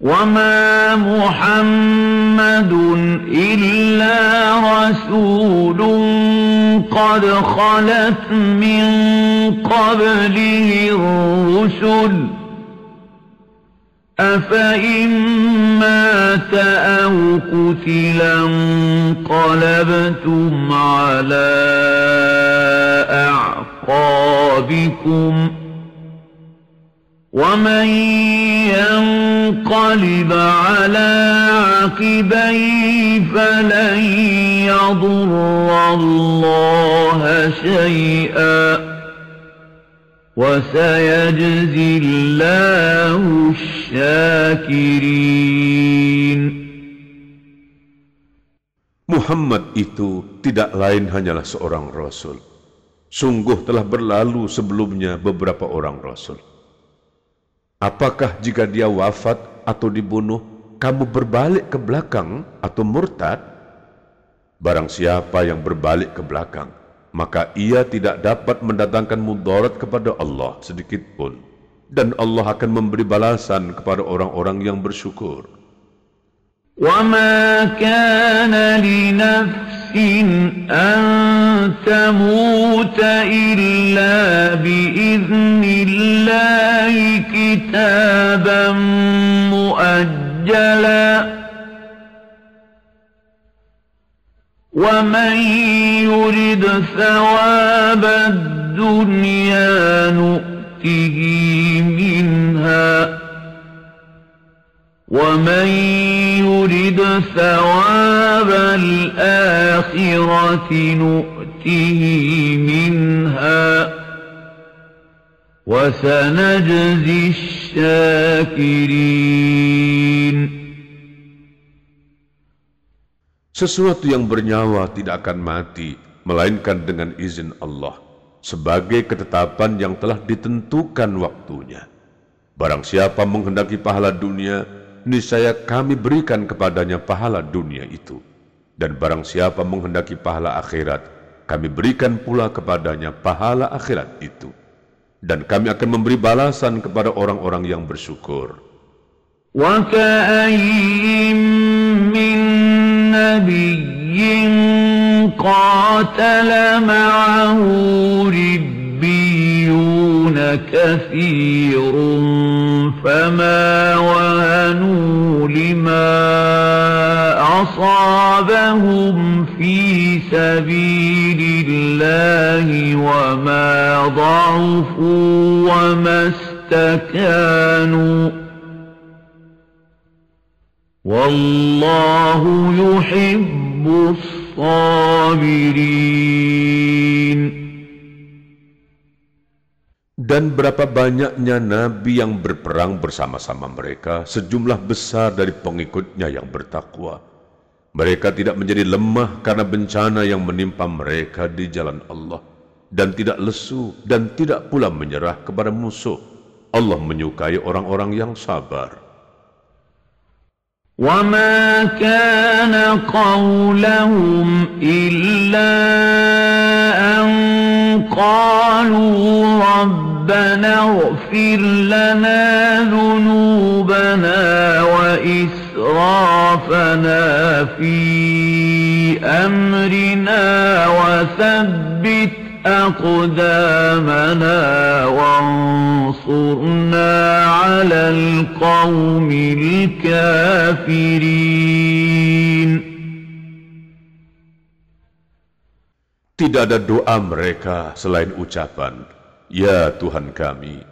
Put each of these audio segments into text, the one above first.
وما محمد إلا رسول قد خلت من قبله الرسل أفإن مات أو قتلا انقلبتم على أعقابكم ومن ينقلب على عقبيه فلن يضر الله شيئا وسيجزي الله الشاكرين Muhammad itu tidak lain hanyalah seorang rasul. Sungguh telah berlalu sebelumnya beberapa orang rasul. Apakah jika dia wafat atau dibunuh, kamu berbalik ke belakang atau murtad? Barang siapa yang berbalik ke belakang, maka ia tidak dapat mendatangkan mudarat kepada Allah sedikit pun. Dan Allah akan memberi balasan kepada orang-orang yang bersyukur. وَمَا كَانَ لِنَفْسٍ أن تموت إلا بإذن الله كتابا مؤجلا ومن يرد ثواب الدنيا نؤته منها ومن يرد ثواب الآخرة نؤته منها وسنجزي الشاكرين Sesuatu yang bernyawa tidak akan mati, melainkan dengan izin Allah, sebagai ketetapan yang telah ditentukan waktunya. Barang siapa menghendaki pahala dunia, niscaya kami berikan kepadanya pahala dunia itu. Dan barang siapa menghendaki pahala akhirat, kami berikan pula kepadanya pahala akhirat itu. Dan kami akan memberi balasan kepada orang-orang yang bersyukur. قاتل معه ربيون كثير فما وهنوا لما أصابهم في سبيل الله وما ضعفوا وما استكانوا والله يحب الصابرين Dan berapa banyaknya nabi yang berperang bersama-sama mereka, sejumlah besar dari pengikutnya yang bertakwa. Mereka tidak menjadi lemah karena bencana yang menimpa mereka di jalan Allah, dan tidak lesu dan tidak pula menyerah kepada musuh. Allah menyukai orang-orang yang sabar. ربنا اغفر لنا ذنوبنا وإسرافنا في أمرنا وثبت أقدامنا وانصرنا على القوم الكافرين. Tidak ada doa mereka selain ucapan, Ya Tuhan kami,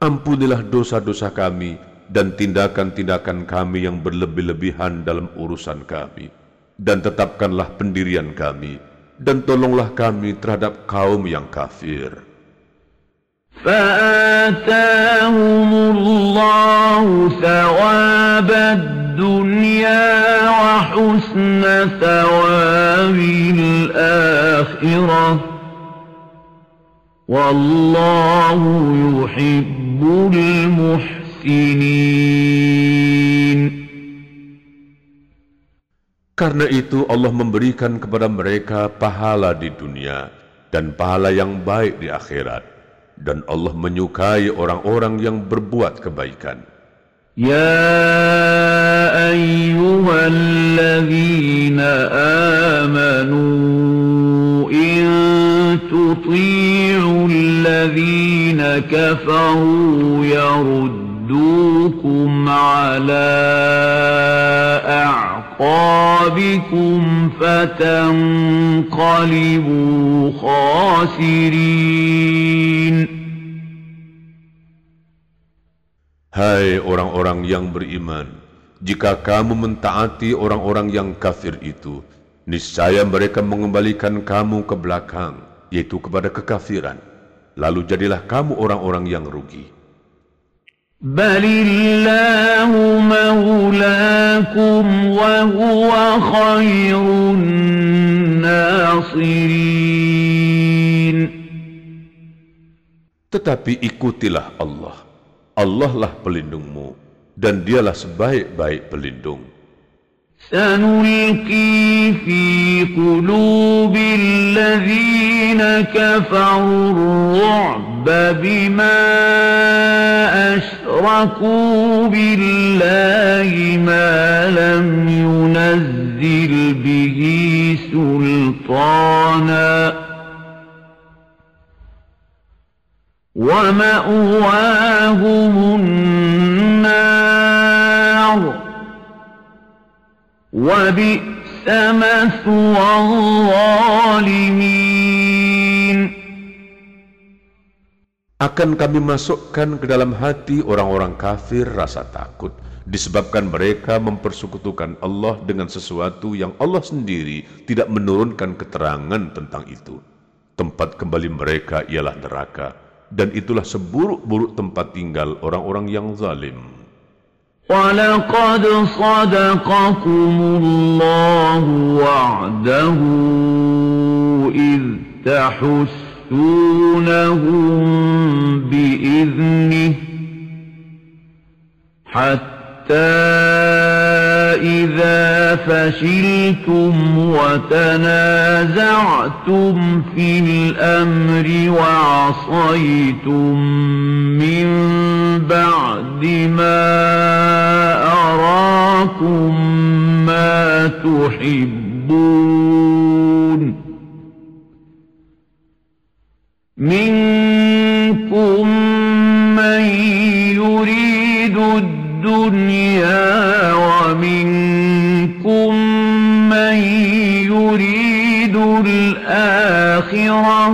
ampunilah dosa-dosa kami dan tindakan-tindakan kami yang berlebih-lebihan dalam urusan kami. Dan tetapkanlah pendirian kami, dan tolonglah kami terhadap kaum yang kafir. فآتاهم الله ثواب الدنيا وحسن ثواب الآخرة Wallahu yuhibbul muhsinin. Karena itu Allah memberikan kepada mereka pahala di dunia dan pahala yang baik di akhirat. Dan Allah menyukai orang-orang yang berbuat kebaikan. يا أيها الذين آمنوا إن تطيعوا الذين كفروا يردوكم على أعقابكم فتنقلبوا خاسرين Hai orang-orang yang beriman, jika kamu mentaati orang-orang yang kafir itu, niscaya mereka mengembalikan kamu ke belakang, yaitu kepada kekafiran. Lalu jadilah kamu orang-orang yang rugi. Balillahu maulakum wa huwa khairun nasirin. Tetapi ikutilah Allah. Allah lah pelindungmu dan dialah sebaik-baik pelindung. سنلقي في قلوب الذين كفروا الرعب بما أشركوا بالله ما لم ينزل به سلطانا ومأواهم النار وبئس مثوى Akan kami masukkan ke dalam hati orang-orang kafir rasa takut disebabkan mereka mempersekutukan Allah dengan sesuatu yang Allah sendiri tidak menurunkan keterangan tentang itu. Tempat kembali mereka ialah neraka dan itulah seburuk-buruk tempat tinggal orang-orang yang zalim. بِإِذْنِهِ حَتَّى إذا فشلتم وتنازعتم في الأمر وعصيتم من بعد ما أراكم ما تحبون منكم من يريد الدنيا ومنكم من يريد الآخرة.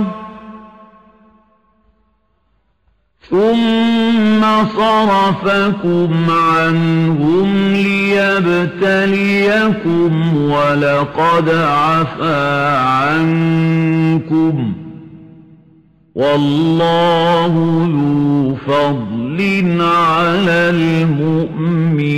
ثم صرفكم عنهم ليبتليكم ولقد عفا عنكم. والله ذو فضل على المؤمنين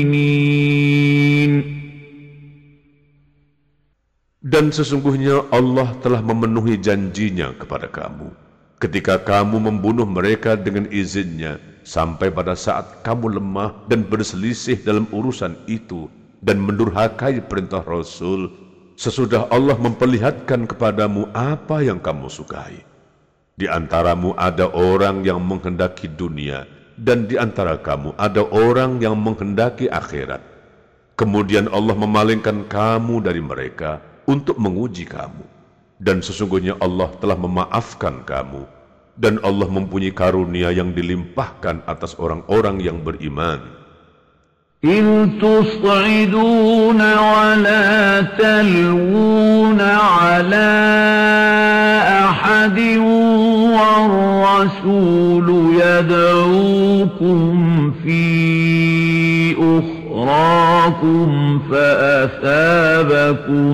Dan sesungguhnya Allah telah memenuhi janjinya kepada kamu ketika kamu membunuh mereka dengan izinnya sampai pada saat kamu lemah dan berselisih dalam urusan itu dan mendurhakai perintah Rasul sesudah Allah memperlihatkan kepadamu apa yang kamu sukai. Di antaramu ada orang yang menghendaki dunia, dan di antara kamu ada orang yang menghendaki akhirat. Kemudian Allah memalingkan kamu dari mereka untuk menguji kamu. Dan sesungguhnya Allah telah memaafkan kamu, dan Allah mempunyai karunia yang dilimpahkan atas orang-orang yang beriman. إن تصعدون ولا تلوون على أحد والرسول يدعوكم في أخراكم فأثابكم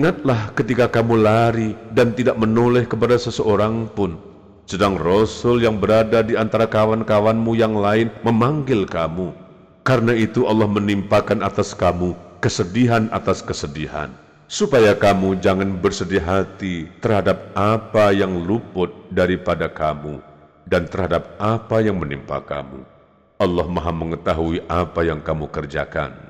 Ingatlah ketika kamu lari dan tidak menoleh kepada seseorang pun, sedang Rasul yang berada di antara kawan-kawanmu yang lain memanggil kamu. Karena itu Allah menimpakan atas kamu kesedihan atas kesedihan, supaya kamu jangan bersedih hati terhadap apa yang luput daripada kamu dan terhadap apa yang menimpa kamu. Allah Maha mengetahui apa yang kamu kerjakan.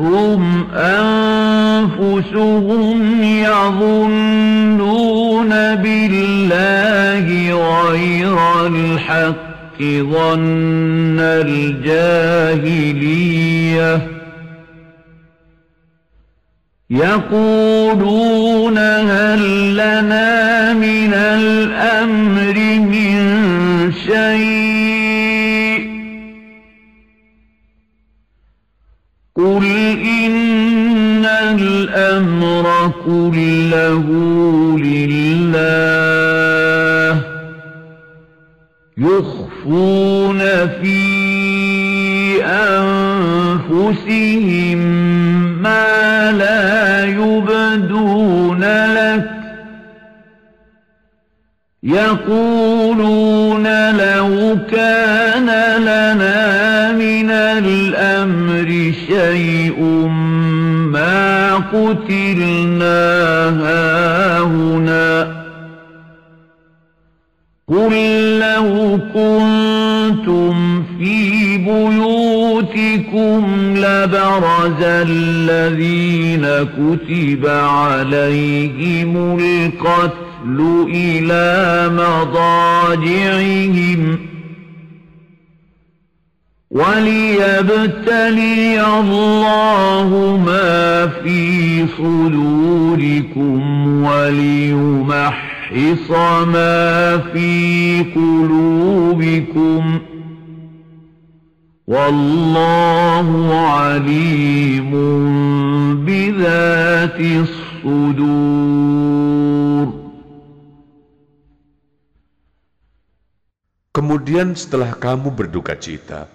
أهمتهم أنفسهم يظنون بالله غير الحق ظن الجاهلية. يقولون هل لنا من الأمر من شيء؟ الأمر كله لله يخفون في أنفسهم ما لا يبدون لك يقولون لو كان لنا من الأمر شيء قتلنا هاهنا. قل لو كنتم في بيوتكم لبرز الذين كتب عليهم القتل إلى مضاجعهم. وليبتلي الله ما في صدوركم وليمحص ما في قلوبكم والله عليم بذات الصدور. Kemudian setelah kamu berduka cita,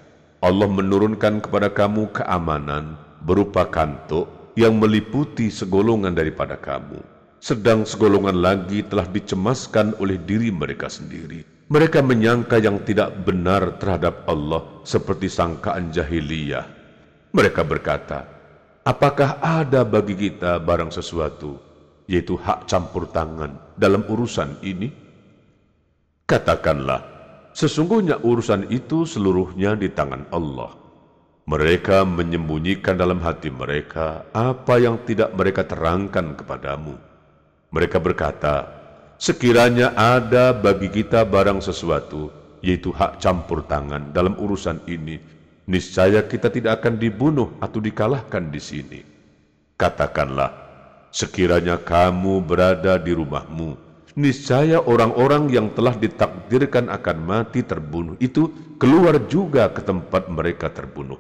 Allah menurunkan kepada kamu keamanan berupa kantuk yang meliputi segolongan daripada kamu. Sedang segolongan lagi telah dicemaskan oleh diri mereka sendiri. Mereka menyangka yang tidak benar terhadap Allah seperti sangkaan jahiliyah. Mereka berkata, apakah ada bagi kita barang sesuatu, yaitu hak campur tangan dalam urusan ini? Katakanlah, Sesungguhnya urusan itu seluruhnya di tangan Allah. Mereka menyembunyikan dalam hati mereka apa yang tidak mereka terangkan kepadamu. Mereka berkata, sekiranya ada bagi kita barang sesuatu, yaitu hak campur tangan dalam urusan ini, niscaya kita tidak akan dibunuh atau dikalahkan di sini. Katakanlah, sekiranya kamu berada di rumahmu, niscaya orang-orang yang telah ditakdirkan akan mati terbunuh itu keluar juga ke tempat mereka terbunuh.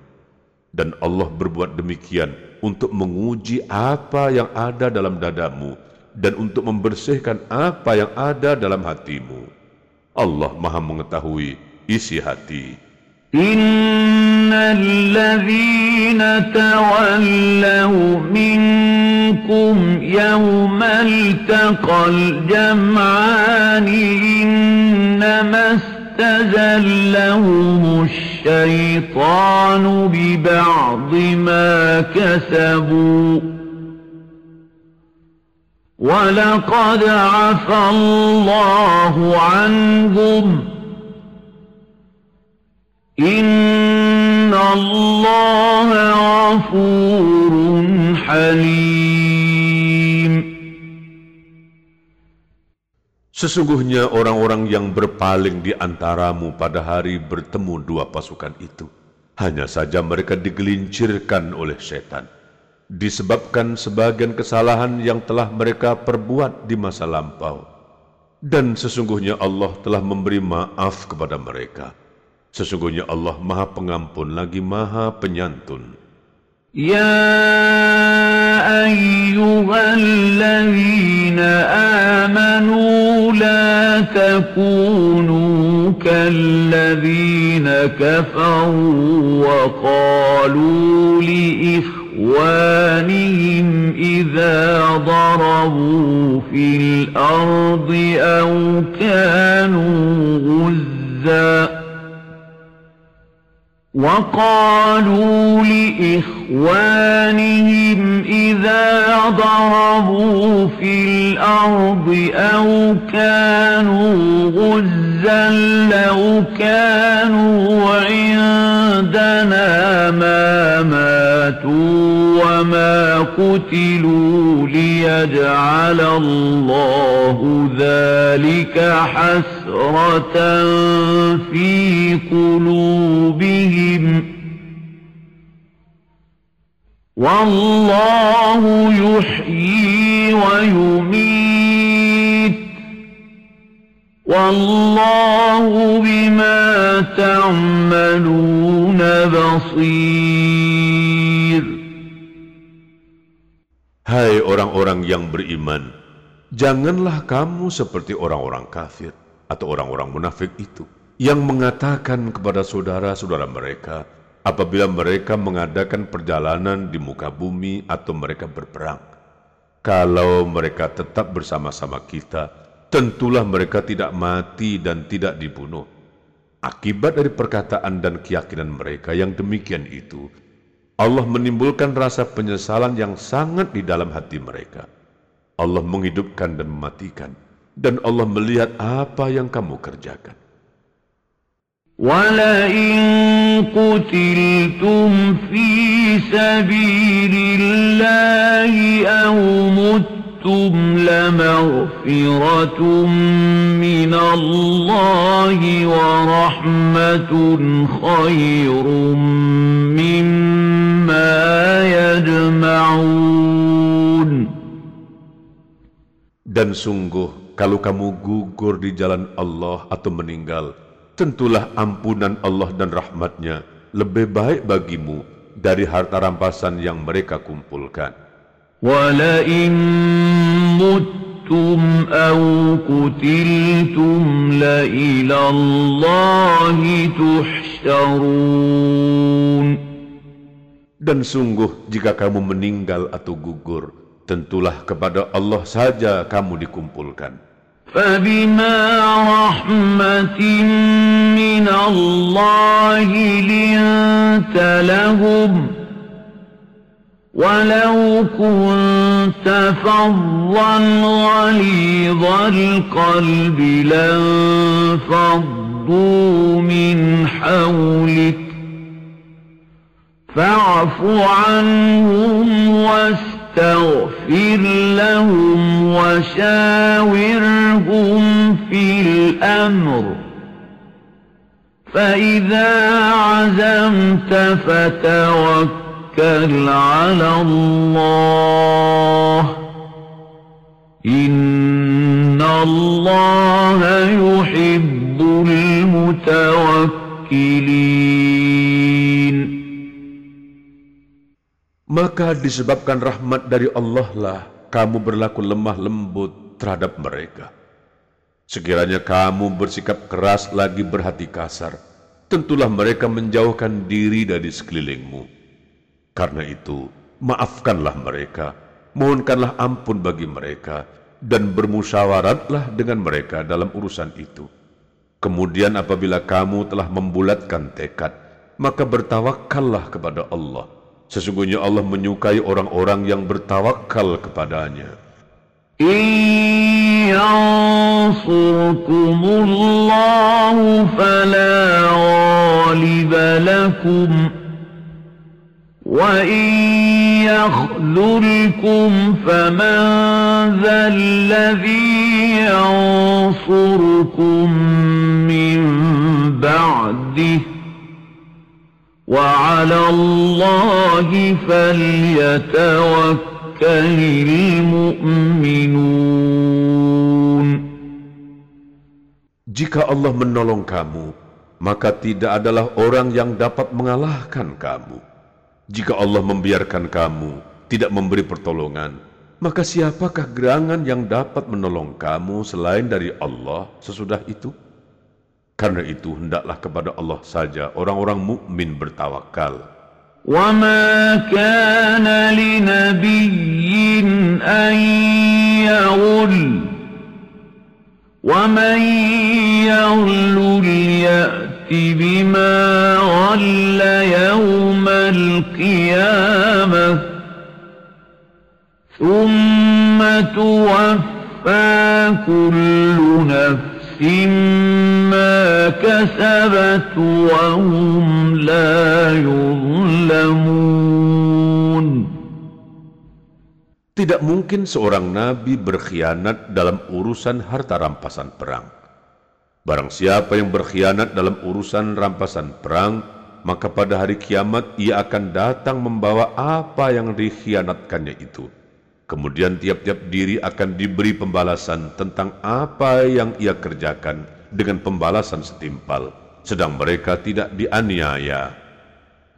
Dan Allah berbuat demikian untuk menguji apa yang ada dalam dadamu dan untuk membersihkan apa yang ada dalam hatimu. Allah Maha mengetahui isi hati. إن الذين تولوا منكم يوم التقى الجمعان إنما استزلهم الشيطان ببعض ما كسبوا ولقد عفى الله عنهم إن الله غفور حليم Sesungguhnya orang-orang yang berpaling di antaramu pada hari bertemu dua pasukan itu, hanya saja mereka digelincirkan oleh setan. Disebabkan sebagian kesalahan yang telah mereka perbuat di masa lampau. Dan sesungguhnya Allah telah memberi maaf kepada mereka. Sesungguhnya Allah Maha Pengampun lagi Maha Penyantun. Ya ayyuhalladzina amanu la takunu kalladzina kafaru wa qalu li إخوانهم إذا ضربوا في الأرض أو كانوا غزاً وقالوا لإخوانهم إذا ضربوا في الأرض أو كانوا غزا لو كانوا عندنا ما ماتوا وما قتلوا ليجعل الله ذلك حسرة في قلوبهم. والله يحيي ويميت. والله بما تعملون بصير Hai orang-orang yang beriman, janganlah kamu seperti orang-orang kafir atau orang-orang munafik itu yang mengatakan kepada saudara-saudara mereka apabila mereka mengadakan perjalanan di muka bumi atau mereka berperang. Kalau mereka tetap bersama-sama kita, tentulah mereka tidak mati dan tidak dibunuh. Akibat dari perkataan dan keyakinan mereka yang demikian itu, Allah menimbulkan rasa penyesalan yang sangat di dalam hati mereka. Allah menghidupkan dan mematikan, dan Allah melihat apa yang kamu kerjakan. أَشْرَكْتُمْ لَمَغْفِرَةٌ مِّنَ اللَّهِ وَرَحْمَةٌ خَيْرٌ مِّمَّا يَجْمَعُونَ Dan sungguh, kalau kamu gugur di jalan Allah atau meninggal, tentulah ampunan Allah dan rahmatnya lebih baik bagimu dari harta rampasan yang mereka kumpulkan. وَلَئِنْ متم أو قتلتم لإلى الله تحشرون Dan sungguh jika kamu meninggal atau gugur, tentulah kepada Allah saja kamu dikumpulkan. فَبِمَا رَحْمَةٍ مِّنَ اللَّهِ لِنْتَ لَهُمْ ولو كنت فظا غليظ القلب لانفضوا من حولك فاعف عنهم واستغفر لهم وشاورهم في الأمر فإذا عزمت فتوكل توكل على الله إن الله يحب المتوكلين Maka disebabkan rahmat dari Allah lah kamu berlaku lemah lembut terhadap mereka. Sekiranya kamu bersikap keras lagi berhati kasar, tentulah mereka menjauhkan diri dari sekelilingmu. Karena itu, maafkanlah mereka, mohonkanlah ampun bagi mereka, dan bermusyawaratlah dengan mereka dalam urusan itu. Kemudian apabila kamu telah membulatkan tekad, maka bertawakallah kepada Allah. Sesungguhnya Allah menyukai orang-orang yang bertawakal kepadanya. ينصركم الله فلا غالب لكم وَإِنْ يَخْذُلْكُمْ فَمَنْ ذَا الَّذِي يَنْصُرُكُمْ مِنْ بَعْدِهِ وَعَلَى اللَّهِ فَلْيَتَوَكَّلِ الْمُؤْمِنُونَ Jika Allah menolong kamu, maka tidak adalah orang yang dapat mengalahkan kamu. jika Allah membiarkan kamu tidak memberi pertolongan, maka siapakah gerangan yang dapat menolong kamu selain dari Allah sesudah itu? Karena itu hendaklah kepada Allah saja orang-orang mukmin bertawakal. وَمَا كَانَ لِنَبِيٍّ أَن يَغُلَّ وَمَن يَغْلُلْ يَأْتِ بما غل يوم القيامة ثم توفى كل نفس ما كسبت وهم لا يظلمون. Tidak mungkin seorang nabi berkhianat dalam urusan harta rampasan perang. Barang siapa yang berkhianat dalam urusan rampasan perang, maka pada hari kiamat ia akan datang membawa apa yang dikhianatkannya itu. Kemudian tiap-tiap diri akan diberi pembalasan tentang apa yang ia kerjakan dengan pembalasan setimpal, sedang mereka tidak dianiaya.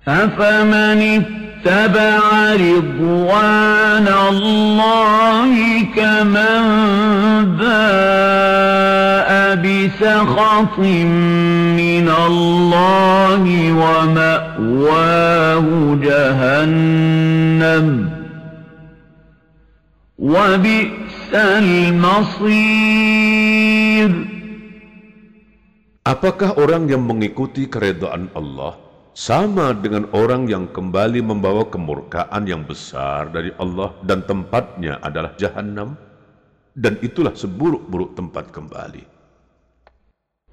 أفمن اتبع رضوان الله كمن باء بسخط من الله ومأواه جهنم وبئس المصير. Apakah orang yang mengikuti keredaan Allah? sama dengan orang yang kembali membawa kemurkaan yang besar dari Allah dan tempatnya adalah jahanam dan itulah seburuk-buruk tempat kembali.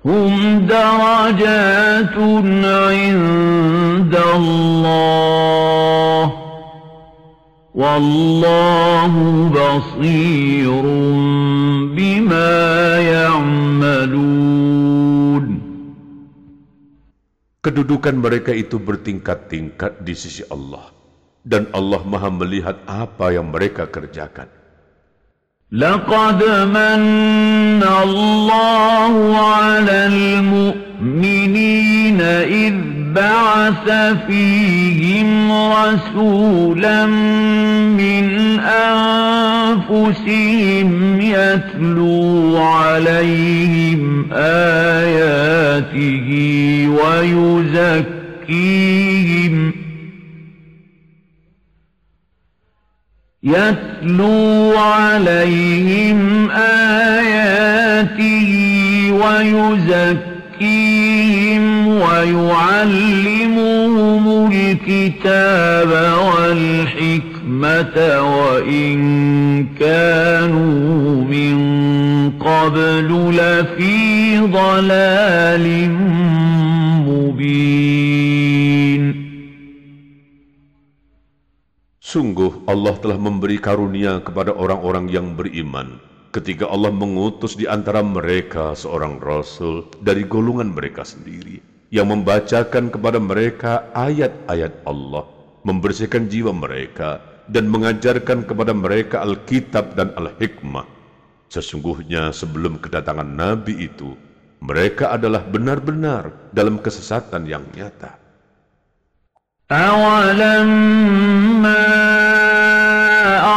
Hum darajatun inda Wallahu basirun bima ya'malun. Kedudukan mereka itu bertingkat-tingkat di sisi Allah dan Allah Maha melihat apa yang mereka kerjakan. Laqad manna Allahu 'alal mu'minina idh بعث فيهم رسولا من أنفسهم يتلو عليهم آياته ويزكيهم يتلو عليهم آياته ويزكيهم ويعلمهم الكتاب والحكمة وإن كانوا من قبل لفي ضلال مبين. Sungguh Allah telah memberi karunia kepada orang-orang yang beriman ketika Allah mengutus di antara mereka seorang rasul dari golongan mereka sendiri yang membacakan kepada mereka ayat-ayat Allah, membersihkan jiwa mereka, dan mengajarkan kepada mereka Alkitab dan Al-Hikmah. Sesungguhnya sebelum kedatangan Nabi itu, mereka adalah benar-benar dalam kesesatan yang nyata. أَوَلَمَّا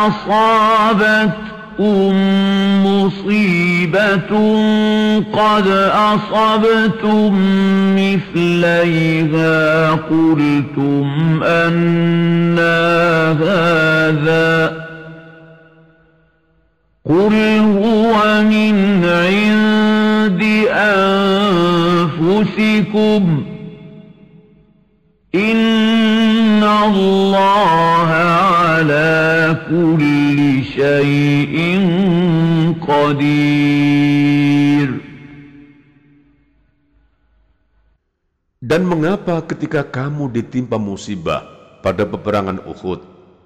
asabat. أصابتكم مصيبة قد أصبتم مثليها قلتم أن هذا قل هو من عند أنفسكم إن الله على كل شيء قدير Dan mengapa ketika kamu ditimpa musibah pada peperangan Uhud,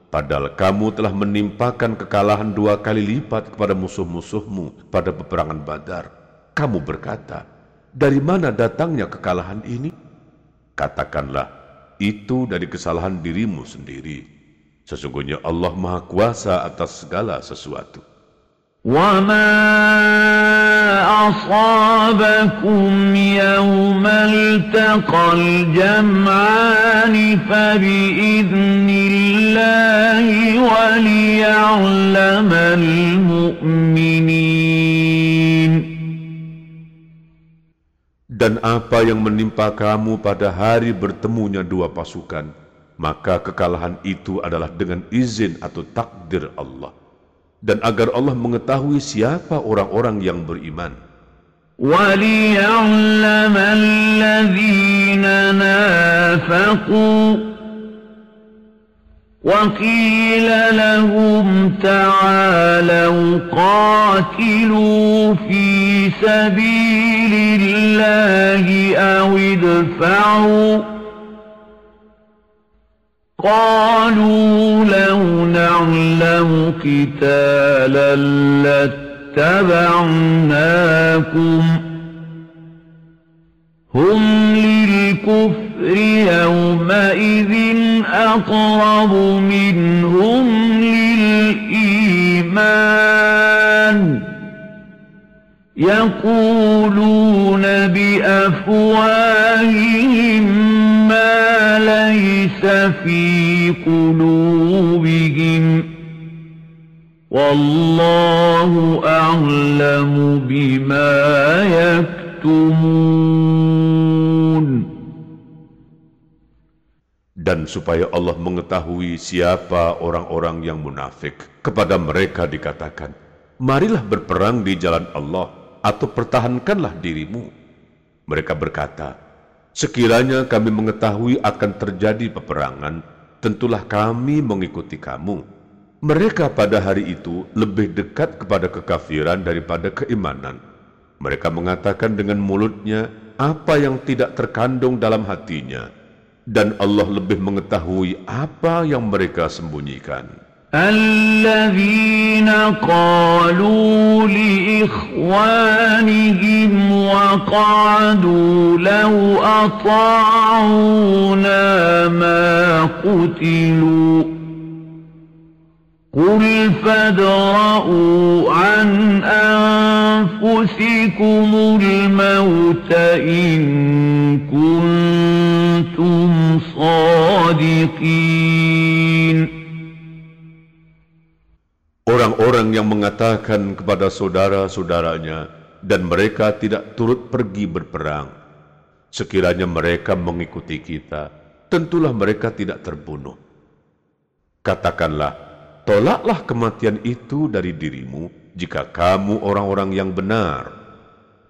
padahal kamu telah menimpakan kekalahan dua kali lipat kepada musuh-musuhmu pada peperangan Badar, kamu berkata, "Dari mana datangnya kekalahan ini?" Katakanlah, "Itu dari kesalahan dirimu sendiri." Sesungguhnya Allah Maha Kuasa atas segala sesuatu. وَمَا أَصَابَكُمْ يَوْمَ الْتَقَى الْجَمْعَانِ فَبِإِذْنِ اللَّهِ وَلِيَعْلَمَ الْمُؤْمِنِينَ Dan apa yang menimpa kamu pada hari bertemunya dua pasukan, maka kekalahan itu adalah dengan izin atau takdir Allah. Dan agar Allah mengetahui siapa orang-orang yang beriman. وَلِيَعْلَمَ الَّذِينَ نَافَقُوا وَقِيلَ لَهُمْ تَعَالَوْا قَاتِلُوا فِي سَبِيلِ اللَّهِ أَوِ ادْفَعُوا قالوا لو نعلم قتالا لاتبعناكم. هم للكفر يومئذ أقرب منهم للإيمان. يقولون بأفواههم ليس في قلوبهم والله أعلم بما يكتمون Dan supaya Allah mengetahui siapa orang-orang yang munafik, kepada mereka dikatakan, Marilah berperang di jalan Allah, atau pertahankanlah dirimu. Mereka berkata, sekiranya kami mengetahui akan terjadi peperangan, tentulah kami mengikuti kamu. Mereka pada hari itu lebih dekat kepada kekafiran daripada keimanan. Mereka mengatakan dengan mulutnya apa yang tidak terkandung dalam hatinya, dan Allah lebih mengetahui apa yang mereka sembunyikan. الذين قالوا لإخوانهم وقعدوا لو أطاعونا ما قتلوا قل فادرءوا عن أنفسكم الموت إن كنتم صادقين Orang-orang yang mengatakan kepada saudara-saudaranya dan mereka tidak turut pergi berperang, sekiranya mereka mengikuti kita, tentulah mereka tidak terbunuh. Katakanlah, tolaklah kematian itu dari dirimu jika kamu orang-orang yang benar.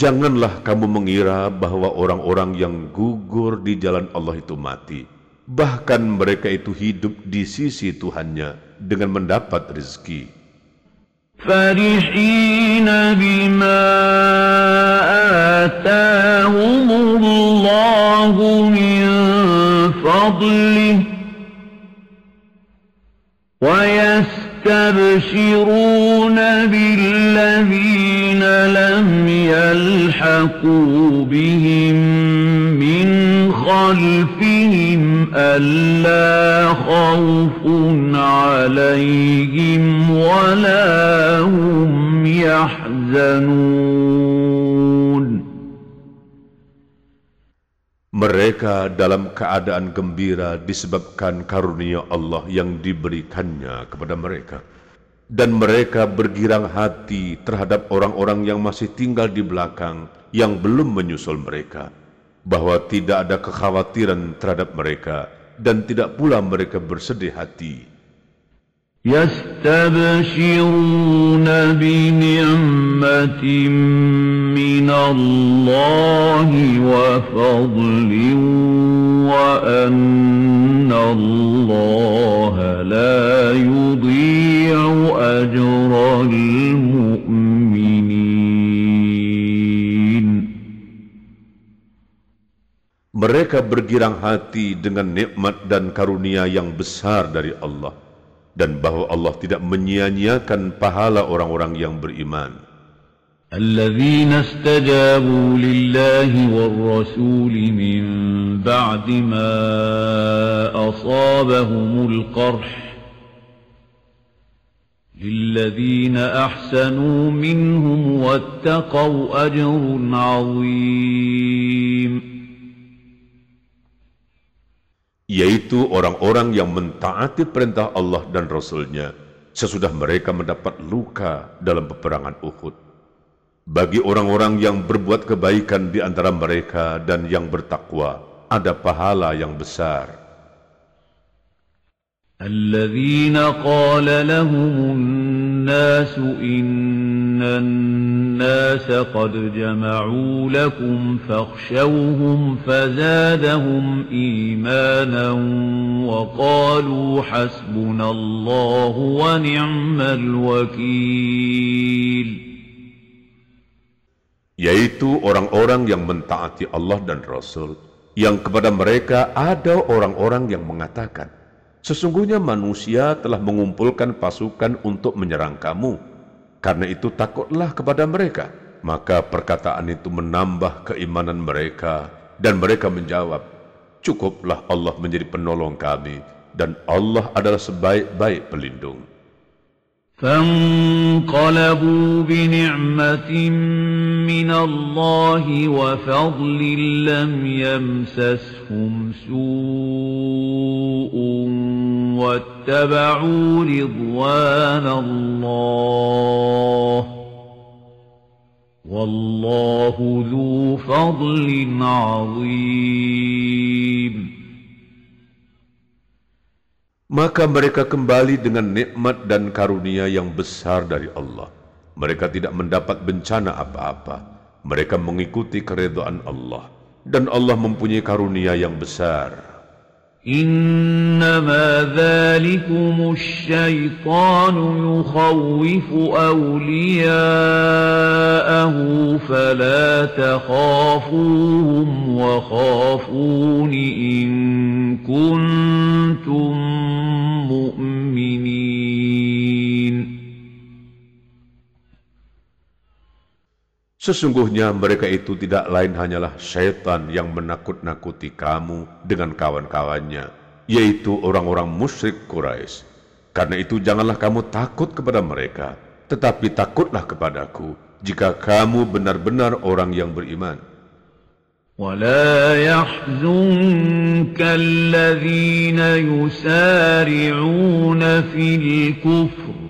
Janganlah kamu mengira bahwa orang-orang yang gugur di jalan Allah itu mati. Bahkan mereka itu hidup di sisi Tuhannya dengan mendapat rezeki. فرحين بما آتاهم الله من فضله ويستبشرون بالذين يلحقوا بهم من خلفهم ألا خوف عليهم ولا هم يحزنون Mereka dalam keadaan gembira disebabkan karunia Allah yang diberikannya kepada mereka. Dan mereka bergirang hati terhadap orang-orang yang masih tinggal di belakang yang belum menyusul mereka. Bahwa tidak ada kekhawatiran terhadap mereka dan tidak pula mereka bersedih hati. يستبشرون بنعمة من الله وفضل وأن الله لا يضيع أجر المؤمنين Mereka bergirang hati dengan nikmat dan karunia yang besar dari Allah dan bahwa Allah tidak menyia-nyiakan pahala orang-orang yang beriman. الذين استجابوا لله والرسول من بعد ما أصابهم القرح للذين أحسنوا منهم واتقوا أجر عظيم yaitu orang-orang yang mentaati perintah Allah dan Rasulnya sesudah mereka mendapat luka dalam peperangan Uhud. Bagi orang-orang yang berbuat kebaikan di antara mereka dan yang bertakwa, ada pahala yang besar. الذين قال لهم الناس إن الناس قد جمعوا لكم فاخشوهم فزادهم إيمانا وقالوا حسبنا الله ونعم الوكيل yaitu orang-orang yang mentaati Allah dan Rasul, yang kepada mereka ada orang-orang yang mengatakan, Sesungguhnya manusia telah mengumpulkan pasukan untuk menyerang kamu, karena itu takutlah kepada mereka. Maka perkataan itu menambah keimanan mereka dan mereka menjawab, Cukuplah Allah menjadi penolong kami dan Allah adalah sebaik-baik pelindung. فانقلبوا بنعمة من الله وفضل لم يمسسهم لهم سوء واتبعوا رضوان الله والله ذو فضل عظيم Maka mereka kembali dengan nikmat dan karunia yang besar dari Allah. Mereka tidak mendapat bencana apa-apa. Mereka mengikuti keredaan Allah dan Allah mempunyai karunia yang besar. إنما ذلكم الشيطان يخوف أولياءه فلا تخافوهم وخافون إن كنتم Sesungguhnya mereka itu tidak lain hanyalah setan yang menakut-nakuti kamu dengan kawan-kawannya, yaitu orang-orang musyrik Quraisy. Karena itu janganlah kamu takut kepada mereka, tetapi takutlah kepadaku jika kamu benar-benar orang yang beriman. ولا يحزنك الذين يسارعون في الكفر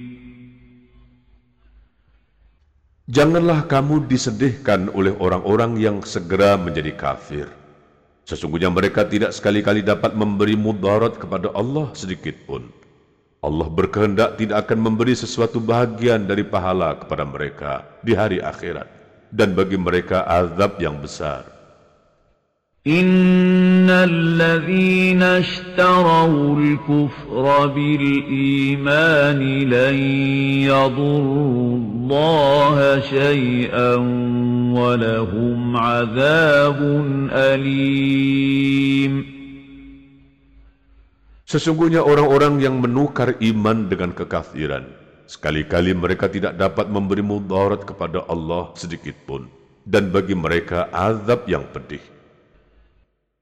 Janganlah kamu disedihkan oleh orang-orang yang segera menjadi kafir. Sesungguhnya mereka tidak sekali-kali dapat memberi mudarat kepada Allah sedikit pun. Allah berkehendak tidak akan memberi sesuatu bahagian dari pahala kepada mereka di hari akhirat. Dan bagi mereka azab yang besar. إن الذين اشتروا الكفر بالإيمان لن يضروا الله شيئا ولهم عذاب أليم Sesungguhnya orang-orang yang menukar iman dengan kekafiran, sekali-kali mereka tidak dapat memberi mudarat kepada Allah sedikitpun, dan bagi mereka azab yang pedih.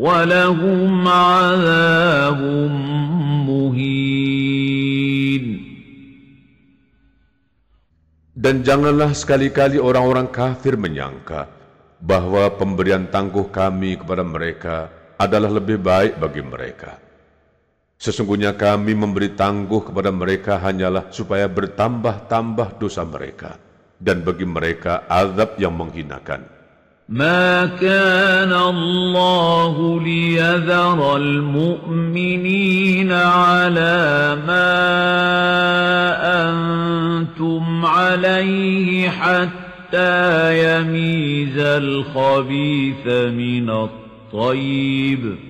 ولهم عذاب مهين Dan janganlah sekali-kali orang-orang kafir menyangka bahwa pemberian tangguh kami kepada mereka adalah lebih baik bagi mereka. Sesungguhnya kami memberi tangguh kepada mereka hanyalah supaya bertambah-tambah dosa mereka dan bagi mereka azab yang menghinakan. ما كان الله ليذر المؤمنين على ما أنتم عليه حتى يميز الخبيث من الطيب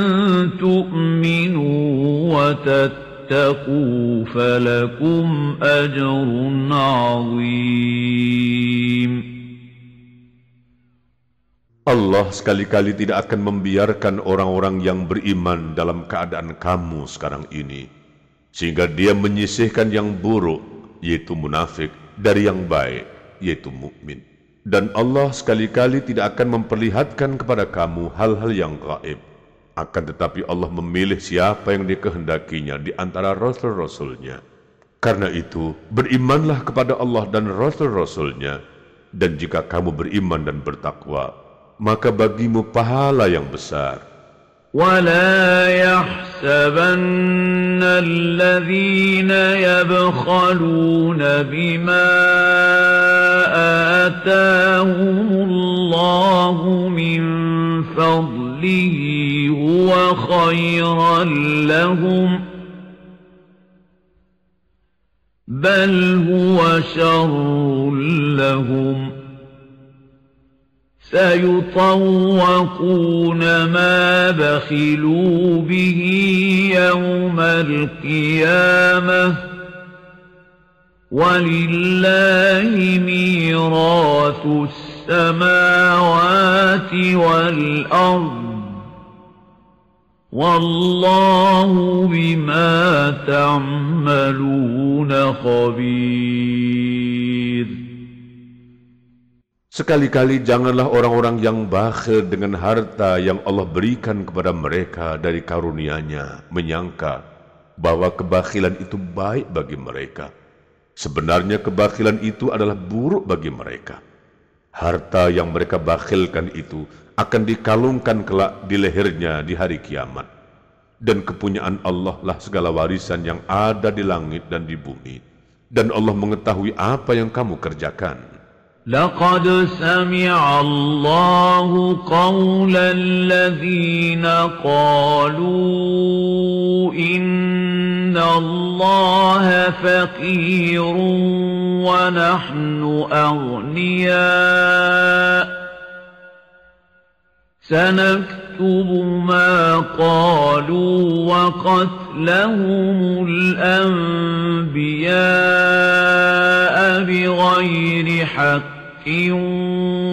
وتتقوا فلكم أجر عظيم Allah sekali-kali tidak akan membiarkan orang-orang yang beriman dalam keadaan kamu sekarang ini, sehingga dia menyisihkan yang buruk, yaitu munafik, dari yang baik, yaitu mukmin. Dan Allah sekali-kali tidak akan memperlihatkan kepada kamu hal-hal yang gaib, akan tetapi Allah memilih siapa yang dikehendakinya di antara rasul-rasulnya. Karena itu, berimanlah kepada Allah dan rasul-rasulnya. Dan jika kamu beriman dan bertakwa, maka bagimu pahala yang besar. ولا يحسبن الذين يبخلون بما آتاهم الله من هو خيرا لهم بل هو شر لهم سيطوقون ما بخلوا به يوم القيامة ولله ميراث السماوات والأرض Wallahu bima ta'maluna khabir. Sekali-kali janganlah orang-orang yang bakhil dengan harta yang Allah berikan kepada mereka dari karunia-Nya menyangka bahwa kebakhilan itu baik bagi mereka. Sebenarnya kebakhilan itu adalah buruk bagi mereka. Harta yang mereka bakhilkan itu akan dikalungkan kelak di lehernya di hari kiamat. Dan kepunyaan Allah lah segala warisan yang ada di langit dan di bumi. Dan Allah mengetahui apa yang kamu kerjakan. لقد سمع الله قول الذين قالوا إن الله فقير ونحن أغنياء. سنكتب ما قالوا وقتلهم الأنبياء بغير حق.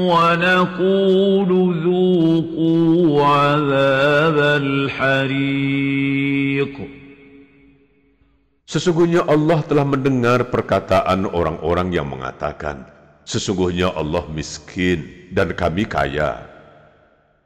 ونقول ذوقوا عذاب الحريق Sesungguhnya Allah telah mendengar perkataan orang-orang yang mengatakan, Sesungguhnya Allah miskin dan kami kaya.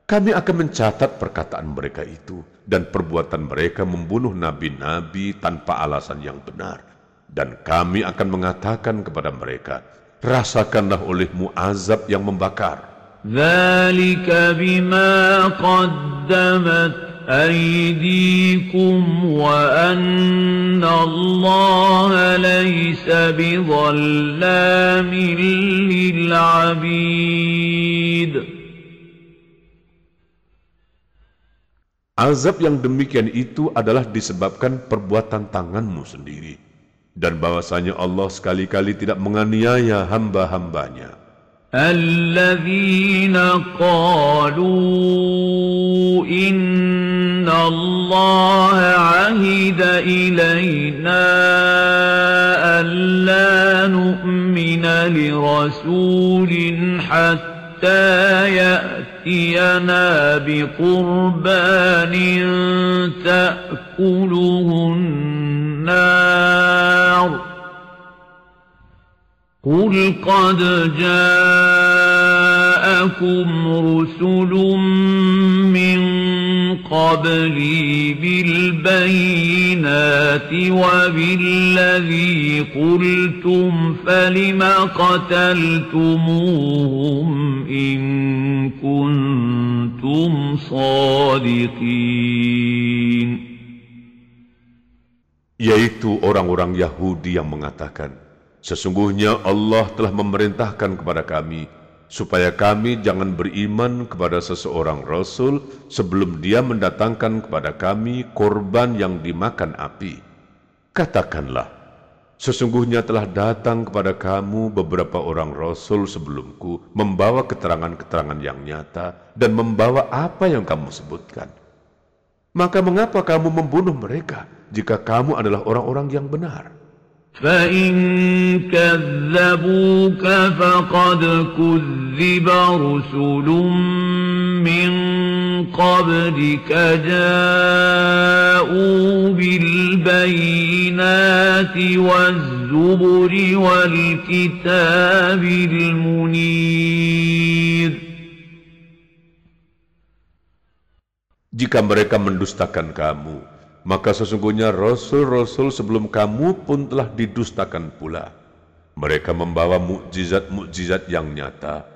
Kami akan mencatat perkataan mereka itu dan perbuatan mereka membunuh nabi-nabi tanpa alasan yang benar. Dan kami akan mengatakan kepada mereka, rasakanlah olehmu azab yang membakar. Dzalika bima qaddamat aydikum wa anna Allah laysa bidhallamin lil 'abid. Azab yang demikian itu adalah disebabkan perbuatan tanganmu sendiri dan bahwasanya Allah sekali-kali tidak menganiaya hamba-hambanya. الذين قالوا إن الله عهد إلينا ألا نؤمن لرسول حتى يأتينا بقربان تأكله النار قل قد جاءكم رسل من قبلي بالبينات وبالذي قلتم فلم قتلتموهم إن كنتم صادقين yaitu orang-orang Yahudi yang mengatakan, Sesungguhnya Allah telah memerintahkan kepada kami supaya kami jangan beriman kepada seseorang Rasul sebelum dia mendatangkan kepada kami korban yang dimakan api. Katakanlah, sesungguhnya telah datang kepada kamu beberapa orang Rasul sebelumku membawa keterangan-keterangan yang nyata dan membawa apa yang kamu sebutkan. Maka mengapa kamu membunuh mereka jika kamu adalah orang-orang yang benar? فإن كذبوك فقد كذب رسل من قبلك جاءوا بالبينات والزبر والكتاب المنير Jika mereka mendustakan kamu, maka sesungguhnya rasul-rasul sebelum kamu pun telah didustakan pula. Mereka membawa mukjizat-mukjizat yang nyata,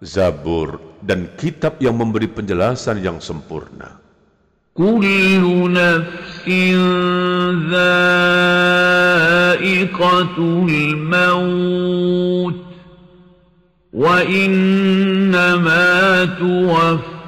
Zabur dan kitab yang memberi penjelasan yang sempurna. Kullu nafsin zaiqatul maut wa innama tuwaf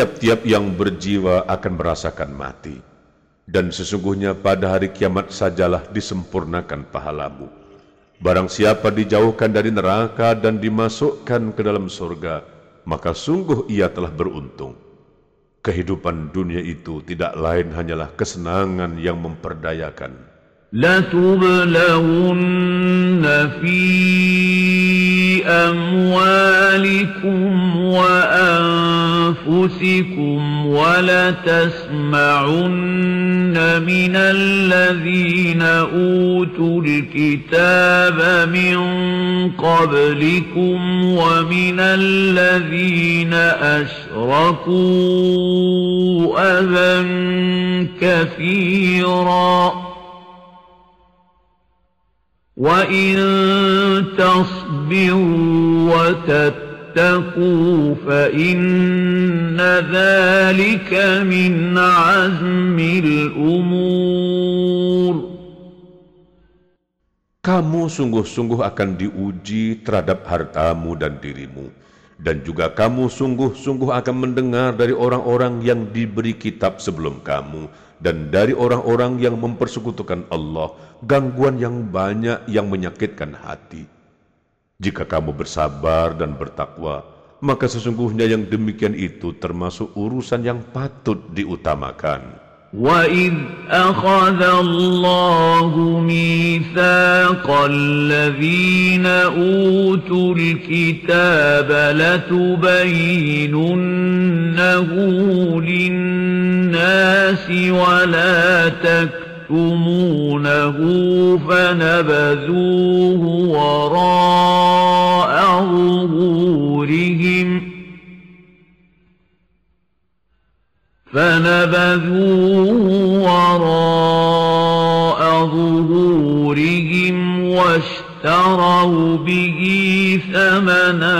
tiap-tiap yang berjiwa akan merasakan mati. Dan sesungguhnya pada hari kiamat sajalah disempurnakan pahalamu. Barang siapa dijauhkan dari neraka dan dimasukkan ke dalam surga, maka sungguh ia telah beruntung. Kehidupan dunia itu tidak lain hanyalah kesenangan yang memperdayakan. fi أموالكم وأنفسكم ولتسمعن من الذين أوتوا الكتاب من قبلكم ومن الذين أشركوا أذى كثيراً وإن تصبروا وتتقوا فإن ذلك من عزم الأمور Kamu sungguh-sungguh akan diuji terhadap hartamu dan dirimu. Dan juga kamu sungguh-sungguh akan mendengar dari orang-orang yang diberi kitab sebelum kamu dan dari orang-orang yang mempersekutukan Allah gangguan yang banyak yang menyakitkan hati. Jika kamu bersabar dan bertakwa, maka sesungguhnya yang demikian itu termasuk urusan yang patut diutamakan. وَإِذْ أَخَذَ اللَّهُ مِيثَاقَ الَّذِينَ أُوتُوا الْكِتَابَ لَتُبَيِّنُنَّهُ لِلنَّاسِ وَلَا تَكْتُمُونَهُ فَنَبَذُوهُ وَرَاءَ ظُهُورِهِمْ ۖ فنبذوه وراء ظهورهم واشتروا به ثمنا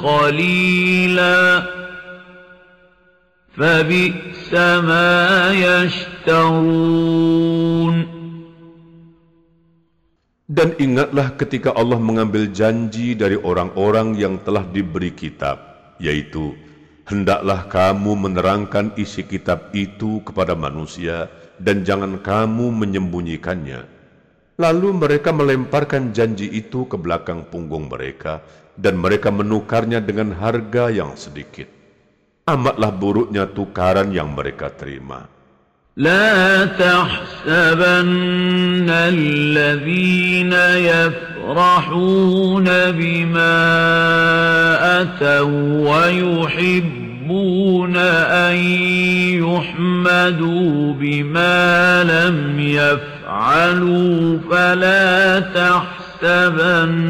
قليلا فبئس ما يشترون Dan ingatlah ketika Allah mengambil janji dari orang-orang yang telah diberi kitab, yaitu Hendaklah kamu menerangkan isi kitab itu kepada manusia, dan jangan kamu menyembunyikannya. Lalu mereka melemparkan janji itu ke belakang punggung mereka, dan mereka menukarnya dengan harga yang sedikit. Amatlah buruknya tukaran yang mereka terima. لا تحسبن الذين يفرحون بما أتوا ويحبون أن يحمدوا بما لم يفعلوا فلا تحسبنهم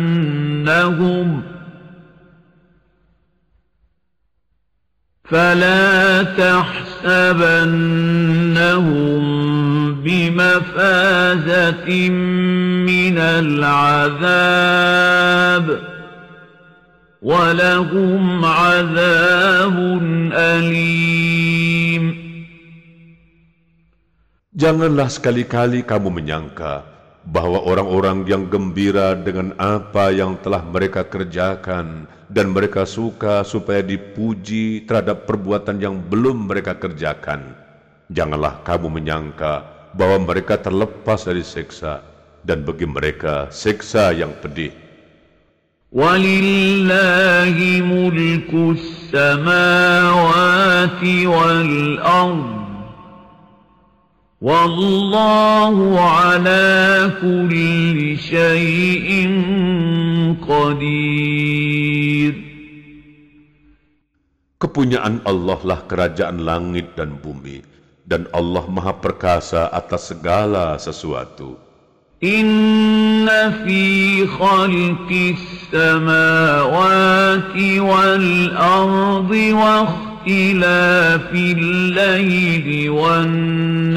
فلا تحسبنهم بمفازة من العذاب ولهم عذاب أليم Janganlah sekali-kali kamu menyangka bahwa orang-orang yang gembira dengan apa yang telah mereka kerjakan dan mereka suka supaya dipuji terhadap perbuatan yang belum mereka kerjakan. Janganlah kamu menyangka bahwa mereka terlepas dari seksa dan bagi mereka seksa yang pedih. Walillahi mulku samawati wal ardh Wallahu ala kulli syai'in qadir. Kepunyaan Allah lah kerajaan langit dan bumi, dan Allah maha perkasa atas segala sesuatu. Inna fi khalqis samawati wal ardi wa واختلاف الليل والنهار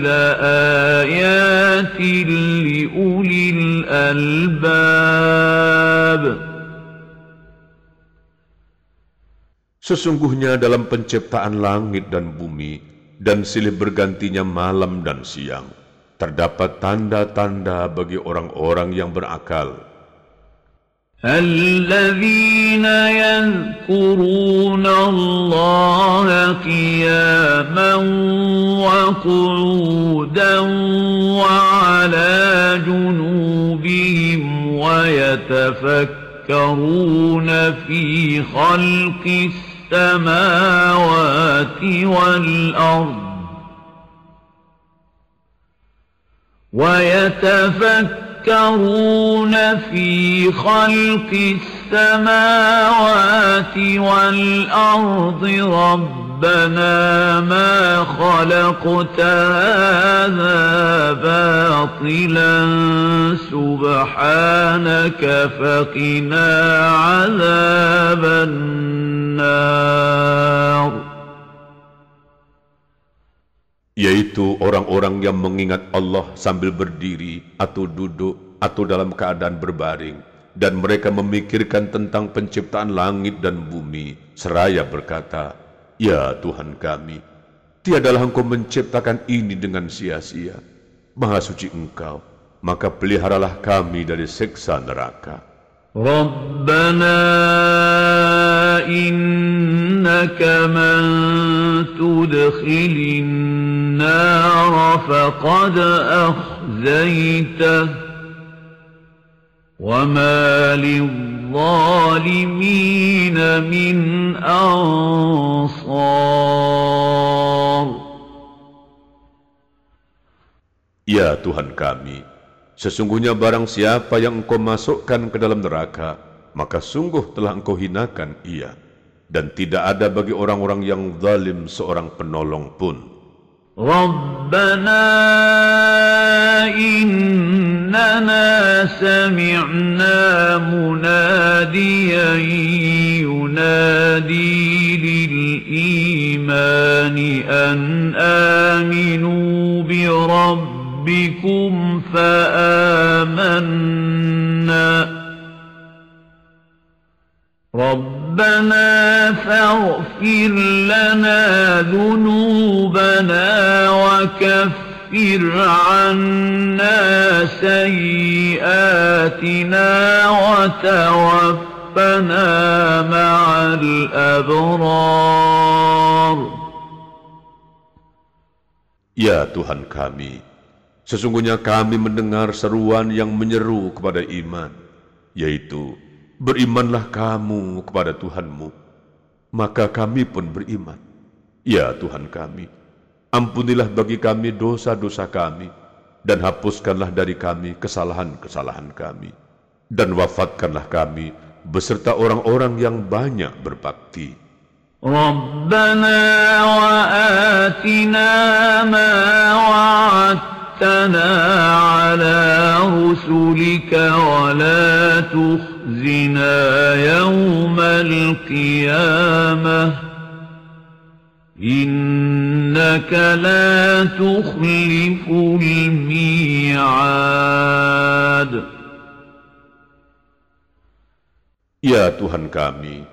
لآيات لأولي الألباب. Sesungguhnya dalam penciptaan langit dan bumi dan silih bergantinya malam dan siang, terdapat tanda-tanda bagi orang-orang yang berakal. الذين يذكرون الله قياما وقعودا وعلى جنوبهم ويتفكرون في خلق السماوات والأرض ويتفكرون في خلق السماوات والأرض ربنا ما خلقت هذا باطلا. سبحانك فقنا عذاب النار. yaitu orang-orang yang mengingat Allah sambil berdiri atau duduk atau dalam keadaan berbaring. Dan mereka memikirkan tentang penciptaan langit dan bumi. Seraya berkata ya Tuhan kami tiadalah engkau menciptakan ini dengan sia-sia. Maha suci engkau maka peliharalah kami dari seksa neraka. Rabbana إنك من تدخل النار فقد أخزيته وما للظالمين من أنصار يا Tuhan kami, sesungguhnya barang siapa yang engkau masukkan ke dalam neraka, maka sungguh telah engkau hinakan ia dan tidak ada bagi orang-orang yang zalim seorang penolong pun. Rabbana innana sami'na munadiyan yunadi lil imani an aminu bi rabbikum fa amanna ربنا فاغفر لنا ذنوبنا وكفر عنا سيئاتنا وتوفنا مع الأبرار Ya Tuhan kami, sesungguhnya kami mendengar seruan yang menyeru kepada iman, yaitu berimanlah kamu kepada Tuhanmu, maka kami pun beriman. Ya Tuhan kami, ampunilah bagi kami dosa-dosa kami, dan hapuskanlah dari kami kesalahan-kesalahan kami, dan wafatkanlah kami beserta orang-orang yang banyak berbakti. ربنا ما وعدتنا على رسلك ولا تخزنا زنا يوم القيامة إنك لا تخلف الميعاد Ya Tuhan kami,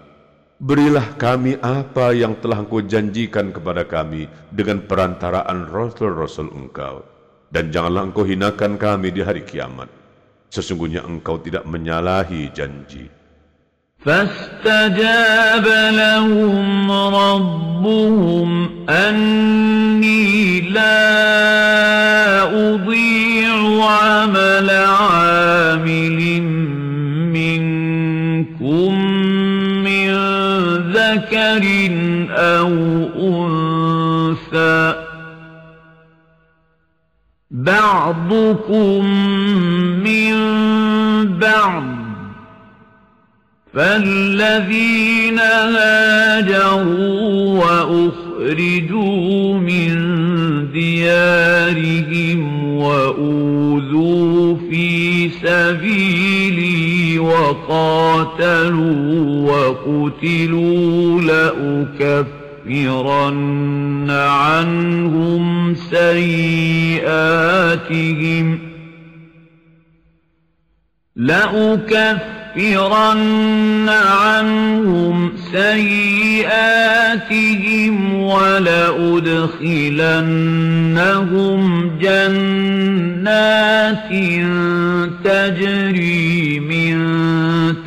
Berilah kami apa yang telah Engkau janjikan kepada kami dengan perantaraan Rasul-Rasul Engkau. Dan janganlah Engkau hinakan kami di hari kiamat. Sesungguhnya Engkau tidak menyalahi janji. فاستجاب لهم ربهم أني لا أضيع عمل عامل منكم من ذكر أو أنثى بعضكم من بعض فالذين هاجروا وأخرجوا من ديارهم وأوذوا في سبيلي وقاتلوا وقتلوا لأكفرن عنهم سيئاتهم. لأكفرن عنهم سيئاتهم ولأدخلنهم جنات تجري من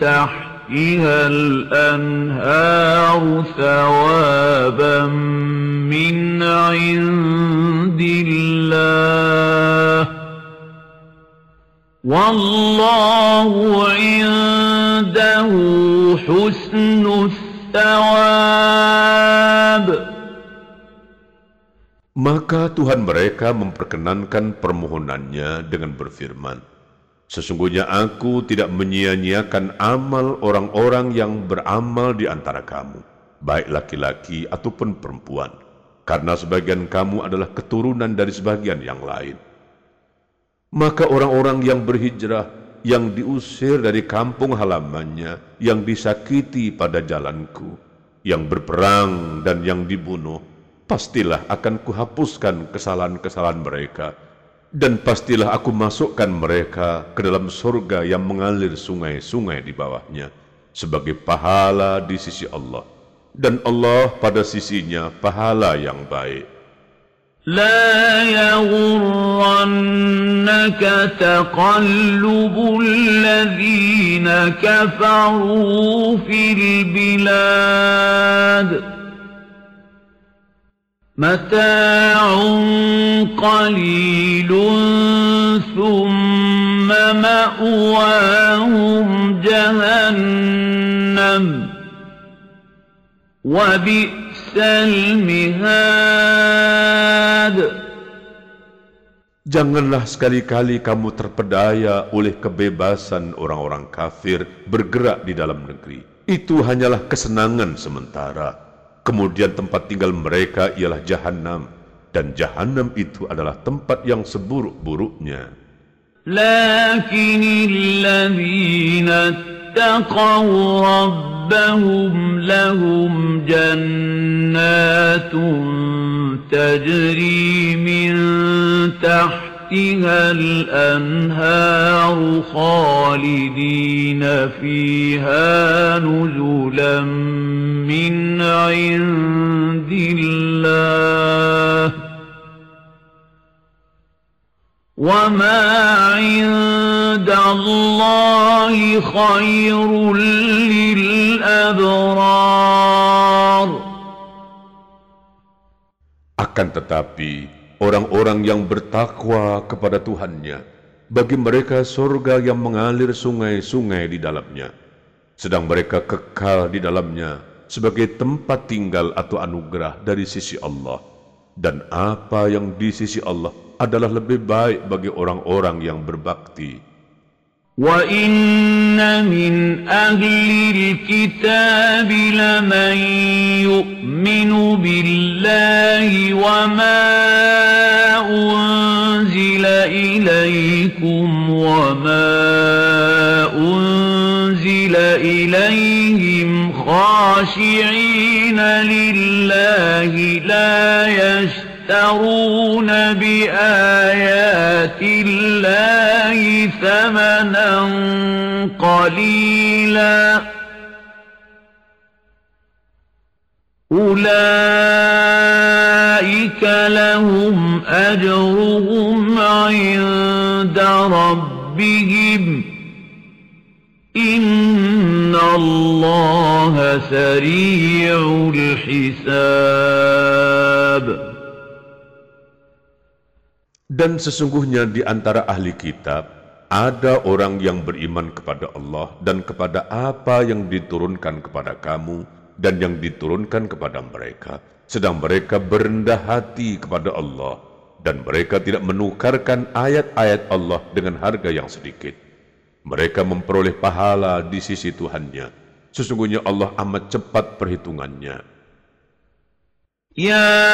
تحتها تحتها الأنهار ثوابا من عند الله والله عنده حسن الثواب Maka Tuhan mereka memperkenankan permohonannya dengan berfirman, Sesungguhnya aku tidak menyia-nyiakan amal orang-orang yang beramal di antara kamu, baik laki-laki ataupun perempuan, karena sebagian kamu adalah keturunan dari sebagian yang lain. Maka orang-orang yang berhijrah, yang diusir dari kampung halamannya, yang disakiti pada jalanku, yang berperang dan yang dibunuh, pastilah akan kuhapuskan kesalahan-kesalahan mereka, dan pastilah aku masukkan mereka ke dalam surga yang mengalir sungai-sungai di bawahnya sebagai pahala di sisi Allah. Dan Allah pada sisinya pahala yang baik. لا يغرنك تقلب الذين كفروا في البلاد متاع قليل ثم مأواهم جهنم Janganlah sekali-kali kamu terpedaya oleh kebebasan orang-orang kafir bergerak di dalam negeri. Itu hanyalah kesenangan sementara kemudian tempat tinggal mereka ialah Jahannam dan Jahannam itu adalah tempat yang seburuk-buruknya. Lakinnal ladzina taqaw rabbahum lahum jannatun tajri min tahtiha تحتها الأنهار خالدين فيها نزلا من عند الله. وما عند الله خير للأبرار. Akan tetapi, orang-orang yang bertakwa kepada Tuhannya, bagi mereka surga yang mengalir sungai-sungai di dalamnya, sedang mereka kekal di dalamnya sebagai tempat tinggal atau anugerah dari sisi Allah. Dan apa yang di sisi Allah adalah lebih baik bagi orang-orang yang berbakti. وَإِنَّ مِنْ أَهْلِ الْكِتَابِ لَمَنْ يُؤْمِنُ بِاللَّهِ وَمَا أُنْزِلَ إِلَيْكُمْ وَمَا أُنْزِلَ إِلَيْهِمْ خَاشِعِينَ لِلَّهِ لَا يَشْتَرُونَ بِآيَاتِ اللَّهِ ثَمَنًا قَلِيلًا. أُولَئِكَ لَهُمْ أَجْرُهُمْ عِندَ رَبِّهِمْ. إِنَّ اللَّهَ سَرِيعُ الْحِسَابِ. Dan sesungguhnya di antara ahli kitab, ada orang yang beriman kepada Allah dan kepada apa yang diturunkan kepada kamu dan yang diturunkan kepada mereka, sedang mereka berendah hati kepada Allah dan mereka tidak menukarkan ayat-ayat Allah dengan harga yang sedikit. Mereka memperoleh pahala di sisi Tuhannya. Sesungguhnya Allah amat cepat perhitungannya. يا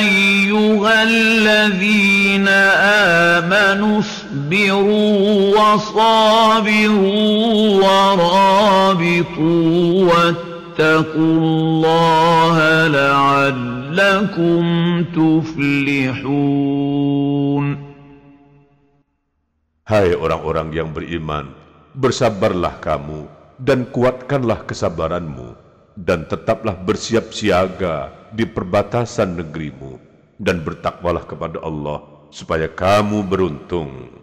أيها الذين آمنوا اصبروا وصابروا ورابطوا واتقوا الله لعلكم تفلحون Hai orang-orang yang beriman, bersabarlah kamu dan kuatkanlah kesabaranmu dan tetaplah bersiap siaga di perbatasan negerimu dan bertakwalah kepada Allah supaya kamu beruntung.